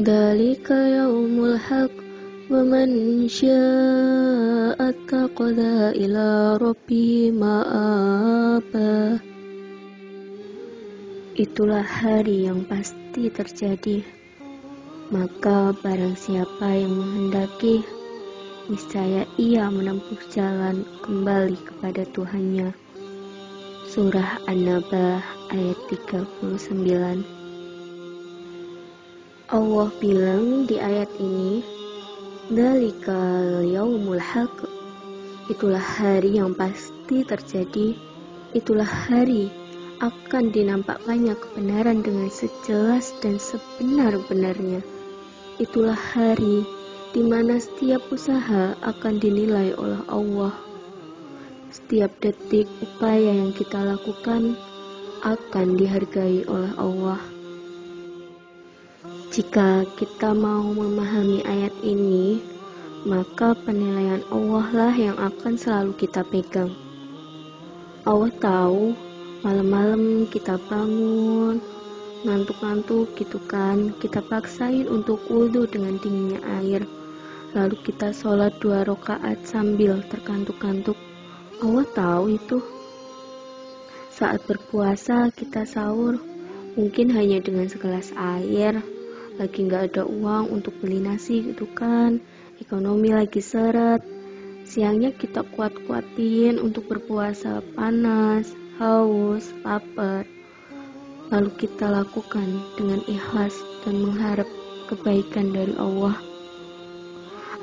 ذلك يوم الحق ومن شاء اتخذ إلى ربه مآبا Itulah hari yang pasti terjadi. Maka barang siapa yang menghendaki, niscaya ia menempuh jalan kembali kepada Tuhannya. Surah An-Naba ayat 39 Allah bilang di ayat ini, Dalikal yaumul haq. Itulah hari yang pasti terjadi. Itulah hari akan dinampakkannya kebenaran dengan sejelas dan sebenar-benarnya. Itulah hari di mana setiap usaha akan dinilai oleh Allah. Setiap detik upaya yang kita lakukan akan dihargai oleh Allah. Jika kita mau memahami ayat ini, maka penilaian Allah lah yang akan selalu kita pegang. Allah tahu malam-malam kita bangun ngantuk-ngantuk gitu kan kita paksain untuk wudhu dengan dinginnya air. Lalu kita sholat dua rakaat sambil terkantuk-kantuk. Allah tahu itu. Saat berpuasa kita sahur mungkin hanya dengan segelas air lagi nggak ada uang untuk beli nasi gitu kan ekonomi lagi seret siangnya kita kuat-kuatin untuk berpuasa panas haus, lapar, lalu kita lakukan dengan ikhlas dan mengharap kebaikan dari Allah.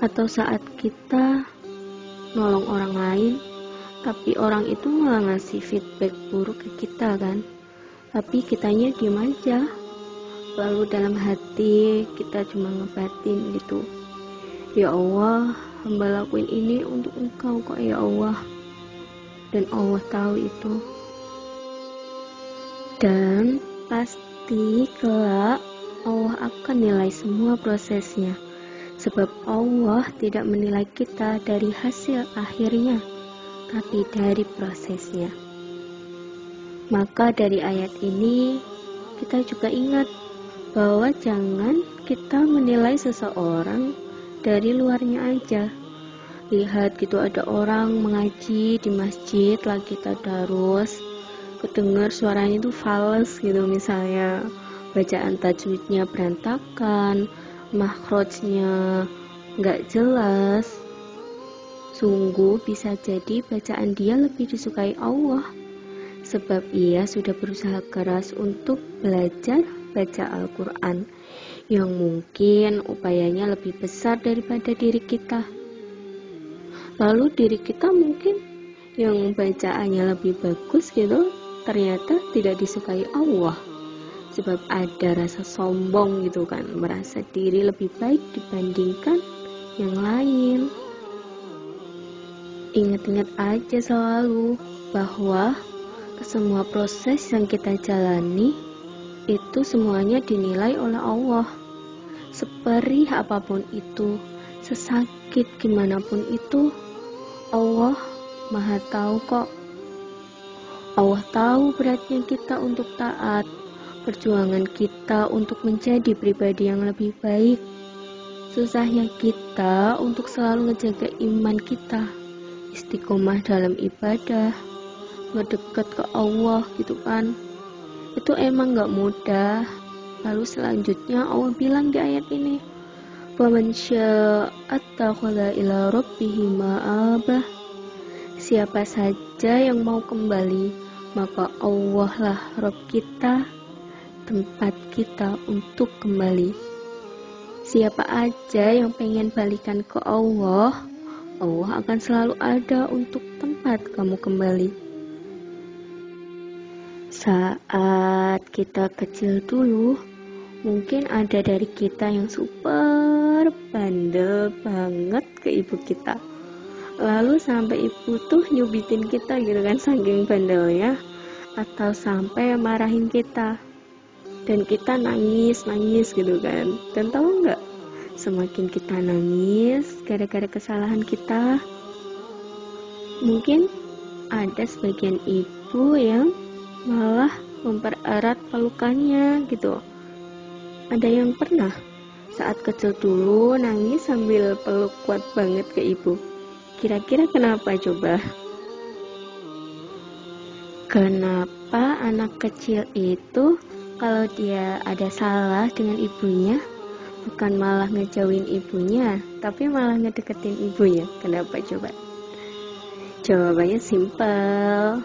Atau saat kita nolong orang lain, tapi orang itu malah ngasih feedback buruk ke kita kan. Tapi kitanya diem aja. Lalu dalam hati kita cuma ngebatin gitu. Ya Allah, hamba lakuin ini untuk engkau kok ya Allah. Dan Allah tahu itu dan pasti kelak Allah akan nilai semua prosesnya sebab Allah tidak menilai kita dari hasil akhirnya tapi dari prosesnya maka dari ayat ini kita juga ingat bahwa jangan kita menilai seseorang dari luarnya aja. Lihat gitu ada orang mengaji di masjid lagi tadarus kedengar suaranya itu fals gitu misalnya. Bacaan tajwidnya berantakan makhrajnya nggak jelas. Sungguh bisa jadi bacaan dia lebih disukai Allah. Sebab ia sudah berusaha keras untuk belajar baca Al-Quran yang mungkin upayanya lebih besar daripada diri kita. Lalu diri kita mungkin yang bacaannya lebih bagus gitu ternyata tidak disukai Allah. Sebab ada rasa sombong gitu kan merasa diri lebih baik dibandingkan yang lain. Ingat-ingat aja selalu bahwa semua proses yang kita jalani itu semuanya dinilai oleh Allah. Seperih apa pun itu sesakit gimana pun itu Allah maha tahu kok. Allah tahu beratnya kita untuk taat, perjuangan kita untuk menjadi pribadi yang lebih baik, susahnya kita untuk selalu ngejaga iman kita, istiqomah dalam ibadah, ngedekat ke Allah gitu kan. Itu emang gak mudah. Lalu selanjutnya Allah bilang di ayat ini, "Faman syaa'a ila rabbihi ma'abah." Siapa saja yang mau kembali maka Allah lah Rob kita, tempat kita untuk kembali. Siapa aja yang pengen balikan ke Allah, Allah akan selalu ada untuk tempat kamu kembali. Saat kita kecil dulu, mungkin ada dari kita yang super bandel banget ke ibu kita. Lalu sampai ibu tuh nyubitin kita gitu kan saking bandelnya atau sampai marahin kita. Dan kita nangis nangis gitu kan. Dan tahu nggak semakin kita nangis gara-gara kesalahan kita mungkin ada sebagian ibu yang malah mempererat pelukannya gitu ada yang pernah saat kecil dulu nangis sambil peluk kuat banget ke ibu. Kira-kira kenapa coba? Kenapa anak kecil itu kalau dia ada salah dengan ibunya bukan malah ngejauhin ibunya tapi malah ngedeketin ibunya kenapa coba jawabannya simpel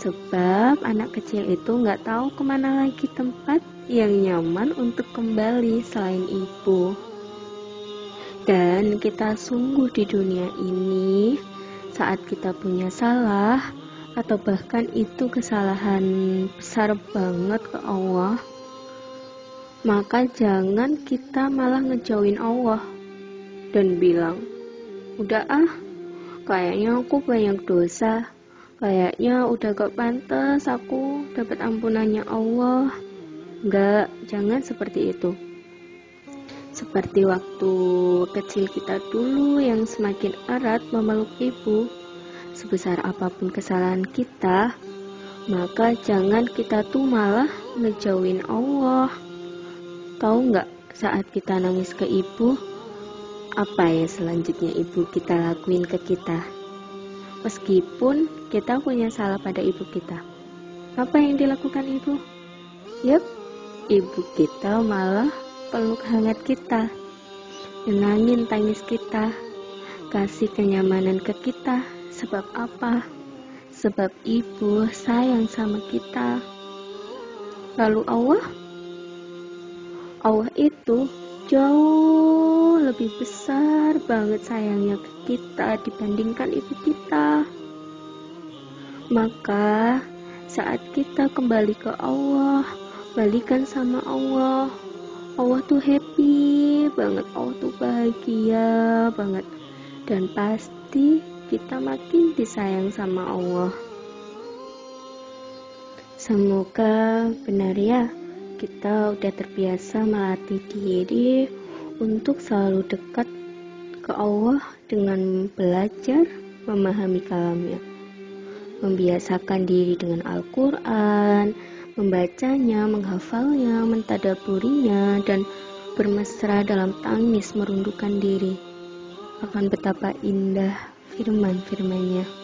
sebab anak kecil itu nggak tahu ke mana lagi tempat yang nyaman untuk kembali selain ibu. Dan kita sungguh di dunia ini saat kita punya salah atau bahkan itu kesalahan besar banget ke Allah maka jangan kita malah ngejauhin Allah dan bilang, udah ah, kayaknya aku banyak dosa, kayaknya udah gak pantas aku dapat ampunannya Allah. Enggak, jangan seperti itu. Seperti waktu kecil kita dulu yang semakin erat memeluk ibu, sebesar apa pun kesalahan kita, maka jangan kita tuh malah ngejauhin Allah. Tahu nggak saat kita nangis ke ibu, apa ya selanjutnya ibu kita lakuin ke kita? Meskipun kita punya salah pada ibu kita. Apa yang dilakukan ibu? Yup, ibu kita malah peluk hangat kita, nenangin tangis kita, kasih kenyamanan ke kita. Sebab apa? Sebab ibu sayang sama kita. Lalu Allah Allah itu jauh lebih besar banget sayangnya ke kita dibandingkan ibu kita. Maka saat kita kembali ke Allah, balikan sama Allah. Allah tuh happy banget, Allah tuh bahagia banget. Dan pasti kita makin disayang sama Allah. Semoga benar ya kita udah terbiasa melatih diri untuk selalu dekat ke Allah dengan belajar memahami kalamnya. Membiasakan diri dengan Al-Quran, membacanya, menghafalnya, mentadaburinya, dan bermesra dalam tangis merundukkan diri. Akan betapa indah firman-firmannya.